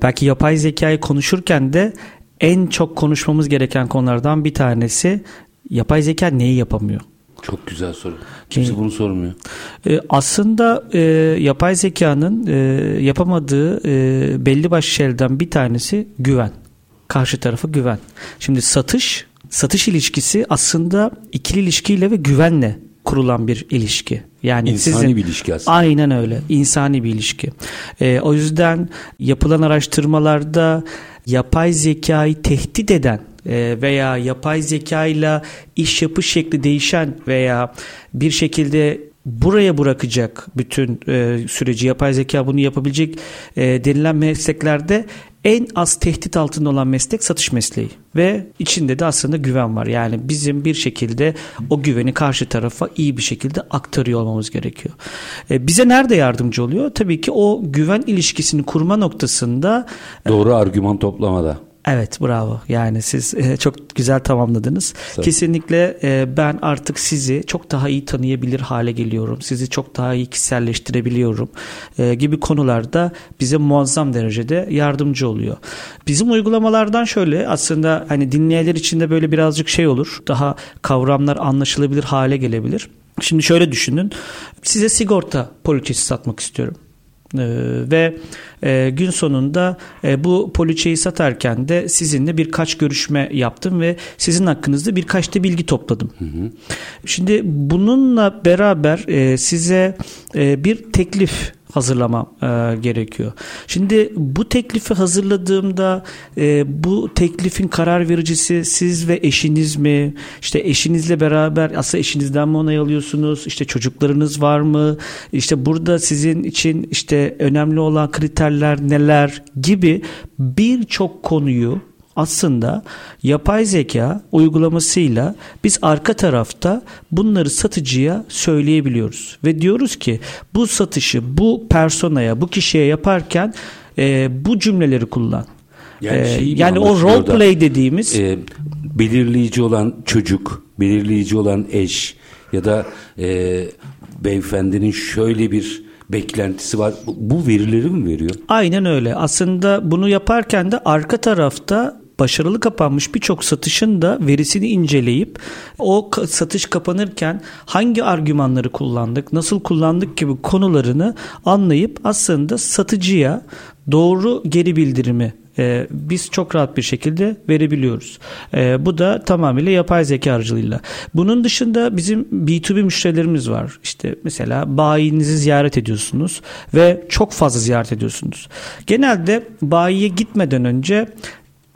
Belki yapay zekayı konuşurken de en çok konuşmamız gereken konulardan bir tanesi yapay zeka neyi yapamıyor? Çok güzel soru. Kimse ee, bunu sormuyor. E, aslında e, yapay zekanın e, yapamadığı e, belli başlı şeylerden bir tanesi güven. Karşı tarafa güven. Şimdi satış, satış ilişkisi aslında ikili ilişkiyle ve güvenle kurulan bir ilişki. Yani insani sizin, bir ilişki aslında. Aynen öyle. İnsani bir ilişki. E, o yüzden yapılan araştırmalarda yapay zekayı tehdit eden veya yapay zeka ile iş yapış şekli değişen veya bir şekilde buraya bırakacak bütün e, süreci yapay zeka bunu yapabilecek e, denilen mesleklerde en az tehdit altında olan meslek satış mesleği ve içinde de aslında güven var. Yani bizim bir şekilde o güveni karşı tarafa iyi bir şekilde aktarıyor olmamız gerekiyor. E, bize nerede yardımcı oluyor? Tabii ki o güven ilişkisini kurma noktasında doğru argüman toplamada. Evet bravo. Yani siz e, çok güzel tamamladınız. Kesinlikle e, ben artık sizi çok daha iyi tanıyabilir hale geliyorum. Sizi çok daha iyi kişiselleştirebiliyorum e, gibi konularda bize muazzam derecede yardımcı oluyor. Bizim uygulamalardan şöyle aslında hani dinleyenler için de böyle birazcık şey olur. Daha kavramlar anlaşılabilir hale gelebilir. Şimdi şöyle düşünün. Size sigorta poliçesi satmak istiyorum. Ee, ve e, gün sonunda e, bu poliçeyi satarken de sizinle birkaç görüşme yaptım ve sizin hakkınızda birkaç da bilgi topladım. Hı hı. Şimdi bununla beraber e, size e, bir teklif hazırlamam e, gerekiyor. Şimdi bu teklifi hazırladığımda e, bu teklifin karar vericisi siz ve eşiniz mi? İşte eşinizle beraber aslında eşinizden mi onay alıyorsunuz? İşte çocuklarınız var mı? İşte burada sizin için işte önemli olan kriterler neler gibi birçok konuyu aslında yapay zeka uygulamasıyla biz arka tarafta bunları satıcıya söyleyebiliyoruz. Ve diyoruz ki bu satışı bu personaya, bu kişiye yaparken e, bu cümleleri kullan. Yani, ee, yani o role play dediğimiz e, belirleyici olan çocuk, belirleyici olan eş ya da e, beyefendinin şöyle bir beklentisi var. Bu verileri mi veriyor? Aynen öyle. Aslında bunu yaparken de arka tarafta başarılı kapanmış birçok satışın da verisini inceleyip o satış kapanırken hangi argümanları kullandık, nasıl kullandık gibi konularını anlayıp aslında satıcıya doğru geri bildirimi e, biz çok rahat bir şekilde verebiliyoruz. E, bu da tamamıyla yapay zeka aracılığıyla. Bunun dışında bizim B2B müşterilerimiz var. İşte mesela bayinizi ziyaret ediyorsunuz ve çok fazla ziyaret ediyorsunuz. Genelde bayiye gitmeden önce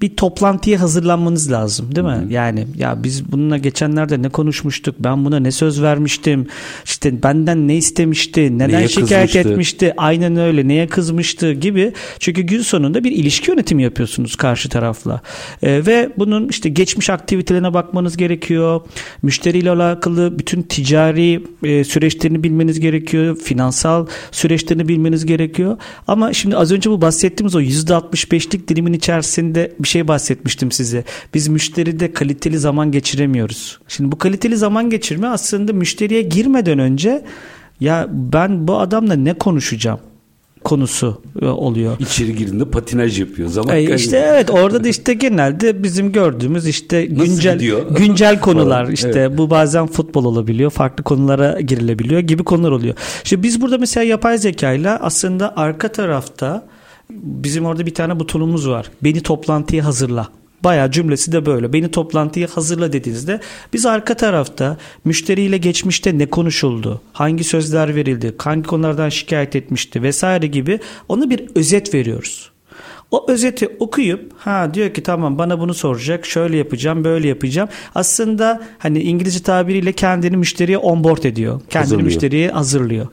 bir toplantıya hazırlanmanız lazım değil mi? Hı-hı. Yani ya biz bununla geçenlerde ne konuşmuştuk? Ben buna ne söz vermiştim? İşte benden ne istemişti? Neden neye şikayet kızmıştı? etmişti? Aynen öyle. Neye kızmıştı gibi. Çünkü gün sonunda bir ilişki yönetimi yapıyorsunuz karşı tarafla. Ee, ve bunun işte geçmiş aktivitelerine bakmanız gerekiyor. Müşteriyle alakalı bütün ticari e, süreçlerini bilmeniz gerekiyor. Finansal süreçlerini bilmeniz gerekiyor. Ama şimdi az önce bu bahsettiğimiz o %65'lik dilimin içerisinde bir şey bahsetmiştim size. Biz müşteride kaliteli zaman geçiremiyoruz. Şimdi bu kaliteli zaman geçirme aslında müşteriye girmeden önce ya ben bu adamla ne konuşacağım? konusu e, oluyor. İçeri girdiğinde patinaj yapıyor. Zaman e, işte evet orada da işte genelde bizim gördüğümüz işte güncel güncel konular işte evet. bu bazen futbol olabiliyor. Farklı konulara girilebiliyor gibi konular oluyor. İşte biz burada mesela yapay zeka ile aslında arka tarafta bizim orada bir tane butonumuz var. Beni toplantıya hazırla. Bayağı cümlesi de böyle. Beni toplantıya hazırla dediğinizde biz arka tarafta müşteriyle geçmişte ne konuşuldu, hangi sözler verildi, hangi konulardan şikayet etmişti vesaire gibi onu bir özet veriyoruz. O özeti okuyup ha diyor ki tamam bana bunu soracak şöyle yapacağım böyle yapacağım. Aslında hani İngilizce tabiriyle kendini müşteriye onboard ediyor. Kendini hazırlıyor. müşteriye hazırlıyor.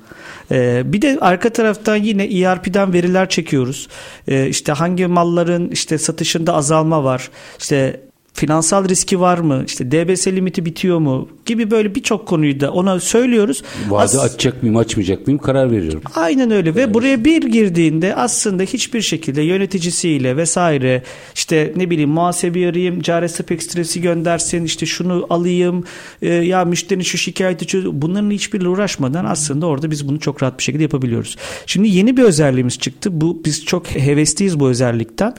Ee, bir de arka taraftan yine ERP'den veriler çekiyoruz. Ee, işte hangi malların işte satışında azalma var. İşte finansal riski var mı? İşte DBS limiti bitiyor mu? Gibi böyle birçok konuyu da ona söylüyoruz. Vade As- açacak mıyım açmayacak mıyım karar veriyorum. Aynen öyle ve buraya bir girdiğinde aslında hiçbir şekilde yöneticisiyle vesaire işte ne bileyim muhasebi arayayım, cari ekstresi göndersin, işte şunu alayım, e, ya müşterinin şu şikayeti çöz bunların hiçbiriyle uğraşmadan aslında orada biz bunu çok rahat bir şekilde yapabiliyoruz. Şimdi yeni bir özelliğimiz çıktı. Bu biz çok hevesliyiz bu özellikten.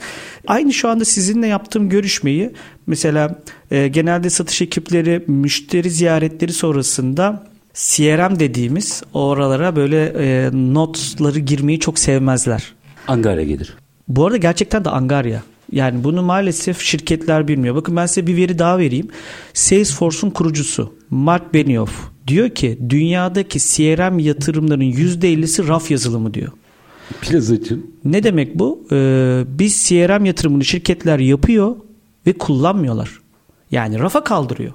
Aynı şu anda sizinle yaptığım görüşmeyi mesela e, genelde satış ekipleri müşteri ziyaretleri sonrasında CRM dediğimiz oralara böyle e, notları girmeyi çok sevmezler. Angarya gelir. Bu arada gerçekten de Angarya. Yani bunu maalesef şirketler bilmiyor. Bakın ben size bir veri daha vereyim. Salesforce'un kurucusu Mark Benioff diyor ki dünyadaki CRM yatırımlarının %50'si raf yazılımı diyor. Plazacım. Ne demek bu? Ee, biz CRM yatırımını şirketler yapıyor ve kullanmıyorlar. Yani rafa kaldırıyor.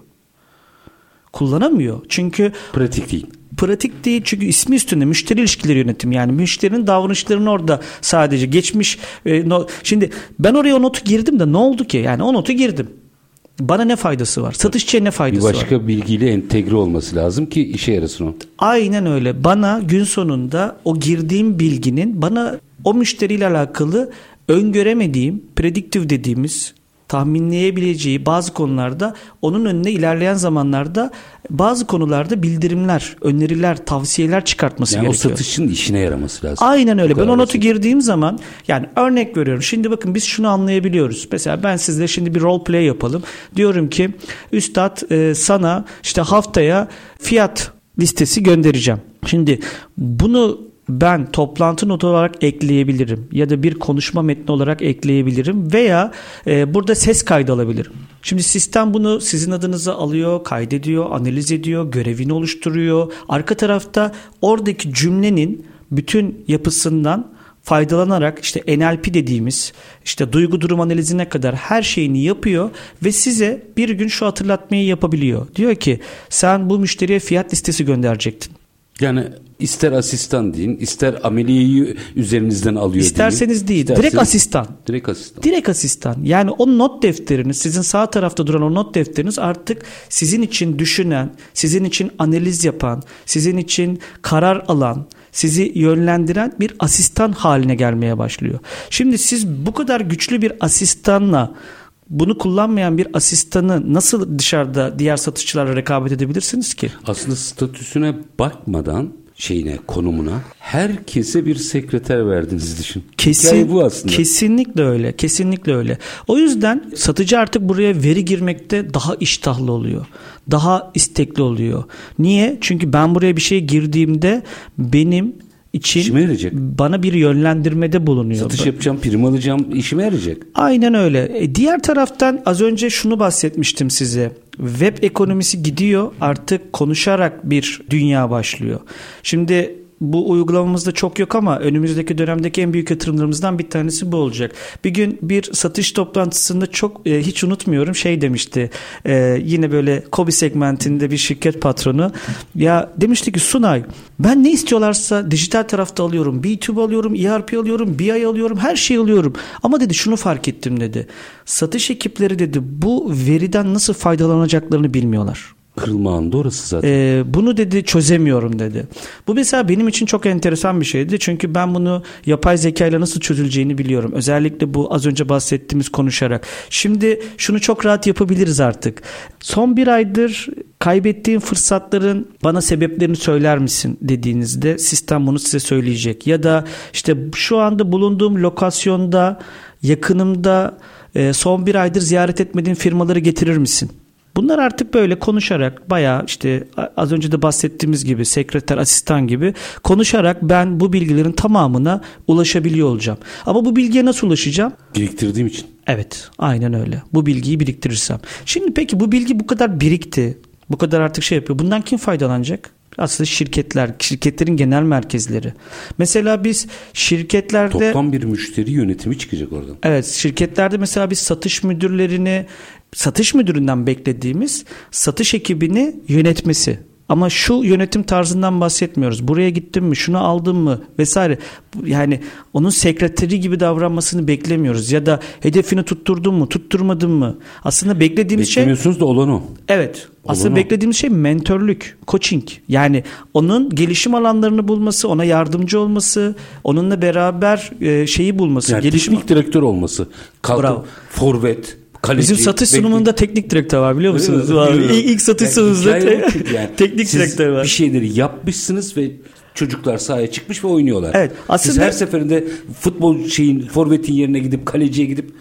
Kullanamıyor. Çünkü pratik değil. Pratik değil çünkü ismi üstünde müşteri ilişkileri yönetim yani müşterinin davranışlarını orada sadece geçmiş e, no, şimdi ben oraya o notu girdim de ne oldu ki yani o notu girdim bana ne faydası var? Satışçıya ne faydası var? Bir başka var? bilgiyle entegre olması lazım ki işe yarasın o. Aynen öyle. Bana gün sonunda o girdiğim bilginin bana o müşteriyle alakalı öngöremediğim, prediktif dediğimiz tahminleyebileceği bazı konularda onun önüne ilerleyen zamanlarda bazı konularda bildirimler, öneriler, tavsiyeler çıkartması yani gerekiyor. O satışın işine yaraması lazım. Aynen öyle. Ben o notu girdiğim zaman yani örnek veriyorum. Şimdi bakın biz şunu anlayabiliyoruz. Mesela ben sizle şimdi bir role play yapalım. Diyorum ki üstad e, sana işte haftaya fiyat listesi göndereceğim. Şimdi bunu ben toplantı notu olarak ekleyebilirim ya da bir konuşma metni olarak ekleyebilirim veya e, burada ses kaydı alabilirim. Şimdi sistem bunu sizin adınıza alıyor, kaydediyor, analiz ediyor, görevini oluşturuyor. Arka tarafta oradaki cümlenin bütün yapısından faydalanarak işte NLP dediğimiz işte duygu durum analizine kadar her şeyini yapıyor ve size bir gün şu hatırlatmayı yapabiliyor. Diyor ki sen bu müşteriye fiyat listesi gönderecektin. Yani ister asistan deyin, ister ameliyeyi üzerinizden alıyor İsterseniz deyin. değil, direkt asistan. Direkt asistan. Direkt asistan. Yani o not defteriniz, sizin sağ tarafta duran o not defteriniz artık sizin için düşünen, sizin için analiz yapan, sizin için karar alan, sizi yönlendiren bir asistan haline gelmeye başlıyor. Şimdi siz bu kadar güçlü bir asistanla bunu kullanmayan bir asistanı nasıl dışarıda diğer satışçılarla rekabet edebilirsiniz ki? Aslında statüsüne bakmadan şeyine, konumuna herkese bir sekreter verdiniz düşün. Kesin, bu aslında. Kesinlikle öyle. Kesinlikle öyle. O yüzden satıcı artık buraya veri girmekte daha iştahlı oluyor. Daha istekli oluyor. Niye? Çünkü ben buraya bir şey girdiğimde benim için İşime yarayacak. bana bir yönlendirmede bulunuyor. Satış yapacağım, prim alacağım, işime yarayacak. Aynen öyle. E, diğer taraftan az önce şunu bahsetmiştim size. Web ekonomisi gidiyor artık konuşarak bir dünya başlıyor. Şimdi bu uygulamamızda çok yok ama önümüzdeki dönemdeki en büyük yatırımlarımızdan bir tanesi bu olacak. Bir gün bir satış toplantısında çok e, hiç unutmuyorum şey demişti. E, yine böyle Kobi segmentinde bir şirket patronu ya demişti ki Sunay ben ne istiyorlarsa dijital tarafta alıyorum. B2B alıyorum, ERP alıyorum, BI alıyorum, her şeyi alıyorum. Ama dedi şunu fark ettim dedi. Satış ekipleri dedi bu veriden nasıl faydalanacaklarını bilmiyorlar. Kırılma anında orası zaten. Ee, bunu dedi çözemiyorum dedi. Bu mesela benim için çok enteresan bir şeydi. Çünkü ben bunu yapay zeka ile nasıl çözüleceğini biliyorum. Özellikle bu az önce bahsettiğimiz konuşarak. Şimdi şunu çok rahat yapabiliriz artık. Son bir aydır kaybettiğim fırsatların bana sebeplerini söyler misin dediğinizde sistem bunu size söyleyecek. Ya da işte şu anda bulunduğum lokasyonda yakınımda e, son bir aydır ziyaret etmediğim firmaları getirir misin? Bunlar artık böyle konuşarak bayağı işte az önce de bahsettiğimiz gibi sekreter, asistan gibi konuşarak ben bu bilgilerin tamamına ulaşabiliyor olacağım. Ama bu bilgiye nasıl ulaşacağım? Biriktirdiğim için. Evet, aynen öyle. Bu bilgiyi biriktirirsem. Şimdi peki bu bilgi bu kadar birikti. Bu kadar artık şey yapıyor. Bundan kim faydalanacak? Aslında şirketler, şirketlerin genel merkezleri. Mesela biz şirketlerde... Toplam bir müşteri yönetimi çıkacak oradan. Evet şirketlerde mesela biz satış müdürlerini satış müdüründen beklediğimiz satış ekibini yönetmesi. Ama şu yönetim tarzından bahsetmiyoruz. Buraya gittim mi, şunu aldım mı vesaire. Yani onun sekreteri gibi davranmasını beklemiyoruz. Ya da hedefini tutturdun mu, tutturmadın mı? Aslında beklediğimiz şey... Beklemiyorsunuz da olan o. Evet. Olan Aslında o. beklediğimiz şey mentörlük, coaching. Yani onun gelişim alanlarını bulması, ona yardımcı olması, onunla beraber e, şeyi bulması. Yani gelişim teknik direktör olması. Kalkıp Bravo. forvet, kaleci. Bizim satış sunumunda teknik direktör var biliyor musunuz? Öyle? Var. İlk, ilk satış Yani sunumunda te- yani. teknik Siz direktör var. bir şeyleri yapmışsınız ve çocuklar sahaya çıkmış ve oynuyorlar. Evet, Siz aslında- her seferinde futbol şeyin forvetin yerine gidip kaleciye gidip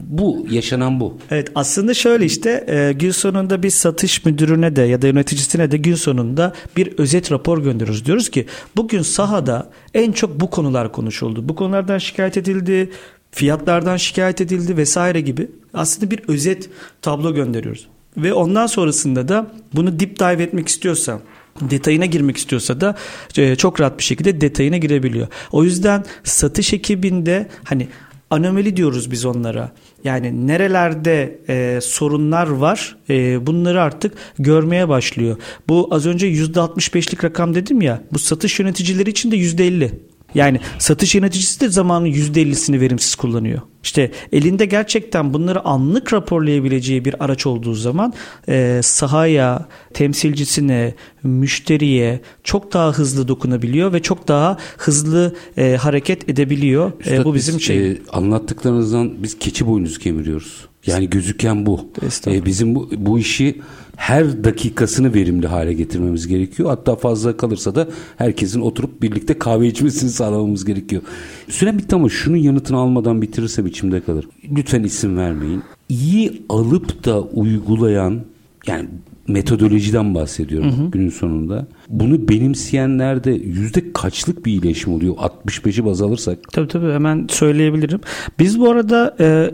bu yaşanan bu. Evet aslında şöyle işte e, gün sonunda bir satış müdürüne de ya da yöneticisine de gün sonunda bir özet rapor gönderiyoruz. Diyoruz ki bugün sahada en çok bu konular konuşuldu. Bu konulardan şikayet edildi, fiyatlardan şikayet edildi vesaire gibi. Aslında bir özet tablo gönderiyoruz. Ve ondan sonrasında da bunu deep dive etmek istiyorsa detayına girmek istiyorsa da e, çok rahat bir şekilde detayına girebiliyor. O yüzden satış ekibinde hani anomali diyoruz biz onlara. Yani nerelerde e, sorunlar var e, bunları artık görmeye başlıyor. Bu az önce %65'lik rakam dedim ya bu satış yöneticileri için de %50. Yani satış yöneticisi de zamanın %50'sini verimsiz kullanıyor. İşte elinde gerçekten bunları anlık raporlayabileceği bir araç olduğu zaman e, sahaya, temsilcisine, müşteriye çok daha hızlı dokunabiliyor ve çok daha hızlı e, hareket edebiliyor. E, Üstad, bu bizim biz, şey. e, anlattıklarınızdan biz keçi boynuzu kemiriyoruz. Yani gözüken bu. E, bizim bu, bu işi her dakikasını verimli hale getirmemiz gerekiyor. Hatta fazla kalırsa da herkesin oturup birlikte kahve içmesini sağlamamız gerekiyor. Sürem bitti ama şunun yanıtını almadan bitirirsem içimde kalır. Lütfen isim vermeyin. İyi alıp da uygulayan yani metodolojiden bahsediyorum günün sonunda. Bunu benimseyenlerde yüzde kaçlık bir iyileşme oluyor? 65'i baz alırsak. Tabii tabii hemen söyleyebilirim. Biz bu arada e,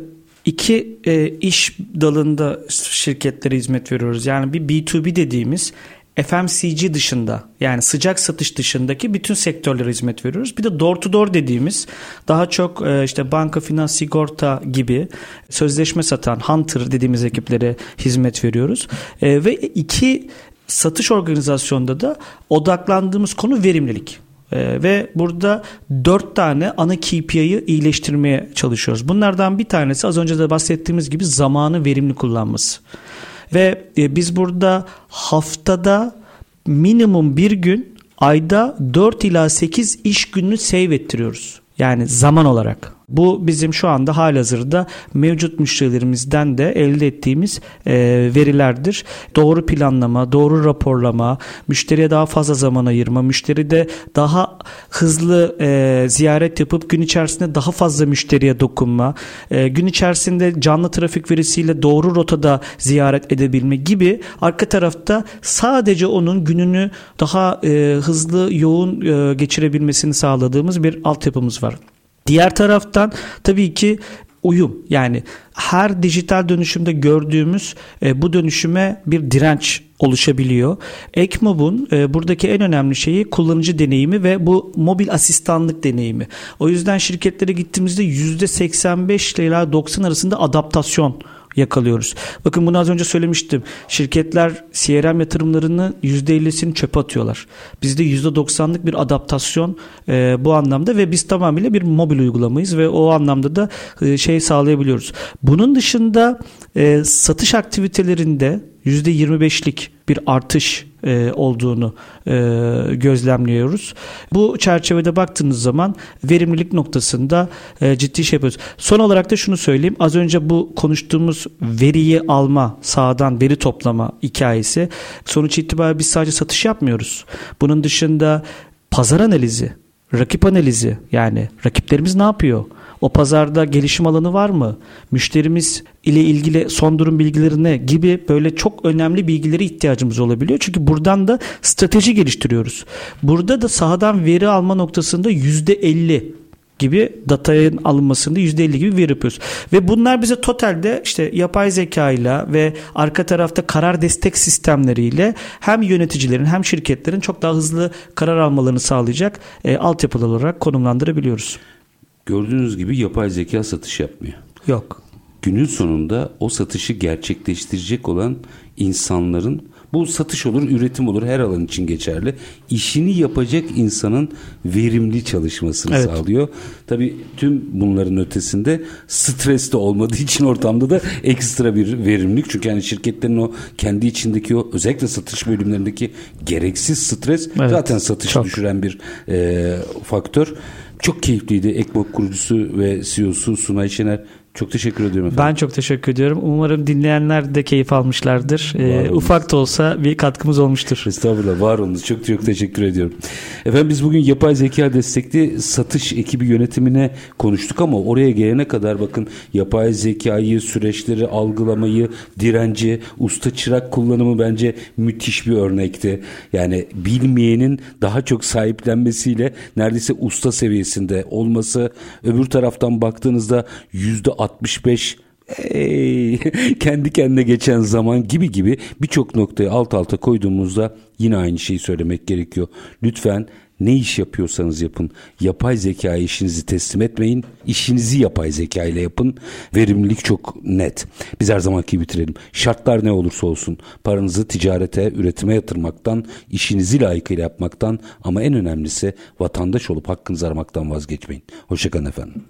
iki e, iş dalında şirketlere hizmet veriyoruz. Yani bir B2B dediğimiz FMCG dışında yani sıcak satış dışındaki bütün sektörlere hizmet veriyoruz. Bir de door to door dediğimiz daha çok e, işte banka, finans, sigorta gibi sözleşme satan hunter dediğimiz ekiplere hizmet veriyoruz. E, ve iki satış organizasyonda da odaklandığımız konu verimlilik. Ee, ve burada dört tane ana KPI'yi iyileştirmeye çalışıyoruz. Bunlardan bir tanesi az önce de bahsettiğimiz gibi zamanı verimli kullanması. Ve e, biz burada haftada minimum bir gün ayda 4 ila 8 iş gününü save ettiriyoruz. Yani zaman olarak. Bu bizim şu anda halihazırda mevcut müşterilerimizden de elde ettiğimiz e, verilerdir. Doğru planlama, doğru raporlama, müşteriye daha fazla zaman ayırma, müşteride daha hızlı e, ziyaret yapıp gün içerisinde daha fazla müşteriye dokunma, e, gün içerisinde canlı trafik verisiyle doğru rotada ziyaret edebilme gibi arka tarafta sadece onun gününü daha e, hızlı, yoğun e, geçirebilmesini sağladığımız bir altyapımız var. Diğer taraftan tabii ki uyum yani her dijital dönüşümde gördüğümüz e, bu dönüşüme bir direnç oluşabiliyor. Ekmob'un e, buradaki en önemli şeyi kullanıcı deneyimi ve bu mobil asistanlık deneyimi. O yüzden şirketlere gittiğimizde %85 ile 90 arasında adaptasyon yakalıyoruz. Bakın bunu az önce söylemiştim. Şirketler CRM yatırımlarını %50'sini çöpe atıyorlar. Bizde %90'lık bir adaptasyon e, bu anlamda ve biz tamamıyla bir mobil uygulamayız ve o anlamda da e, şey sağlayabiliyoruz. Bunun dışında e, satış aktivitelerinde %25'lik bir artış e, olduğunu e, gözlemliyoruz. Bu çerçevede baktığınız zaman verimlilik noktasında e, ciddi şey yapıyoruz. Son olarak da şunu söyleyeyim. Az önce bu konuştuğumuz veriyi alma, sağdan veri toplama hikayesi. Sonuç itibariyle biz sadece satış yapmıyoruz. Bunun dışında pazar analizi, rakip analizi yani rakiplerimiz ne yapıyor? O pazarda gelişim alanı var mı? Müşterimiz ile ilgili son durum bilgilerine gibi böyle çok önemli bilgileri ihtiyacımız olabiliyor. Çünkü buradan da strateji geliştiriyoruz. Burada da sahadan veri alma noktasında %50 gibi datayın alınmasında %50 gibi veri yapıyoruz. Ve bunlar bize totalde işte yapay zeka ile ve arka tarafta karar destek sistemleriyle hem yöneticilerin hem şirketlerin çok daha hızlı karar almalarını sağlayacak e, altyapılar olarak konumlandırabiliyoruz. Gördüğünüz gibi yapay zeka satış yapmıyor. Yok. Günün sonunda o satışı gerçekleştirecek olan insanların bu satış olur, üretim olur her alan için geçerli. İşini yapacak insanın verimli çalışmasını evet. sağlıyor. Tabii tüm bunların ötesinde stres de olmadığı için ortamda da ekstra bir verimlilik. Çünkü yani şirketlerin o kendi içindeki o özellikle satış bölümlerindeki gereksiz stres evet. zaten satışı Çok. düşüren bir e, faktör. Çok keyifliydi. Ekmok kurucusu ve CEO'su Sunay Şener çok teşekkür ediyorum efendim. Ben çok teşekkür ediyorum. Umarım dinleyenler de keyif almışlardır. Ee, ufak da olsa bir katkımız olmuştur. Estağfurullah var olunuz. Çok çok teşekkür ediyorum. Efendim biz bugün yapay zeka destekli satış ekibi yönetimine konuştuk ama oraya gelene kadar bakın yapay zekayı, süreçleri algılamayı, direnci, usta çırak kullanımı bence müthiş bir örnekti. Yani bilmeyenin daha çok sahiplenmesiyle neredeyse usta seviyesinde olması öbür taraftan baktığınızda yüzde 65 Hey, kendi kendine geçen zaman gibi gibi birçok noktayı alt alta koyduğumuzda yine aynı şeyi söylemek gerekiyor. Lütfen ne iş yapıyorsanız yapın. Yapay zeka işinizi teslim etmeyin. İşinizi yapay zeka ile yapın. Verimlilik çok net. Biz her zamanki bitirelim. Şartlar ne olursa olsun paranızı ticarete, üretime yatırmaktan, işinizi layıkıyla yapmaktan ama en önemlisi vatandaş olup hakkınızı aramaktan vazgeçmeyin. Hoşçakalın efendim.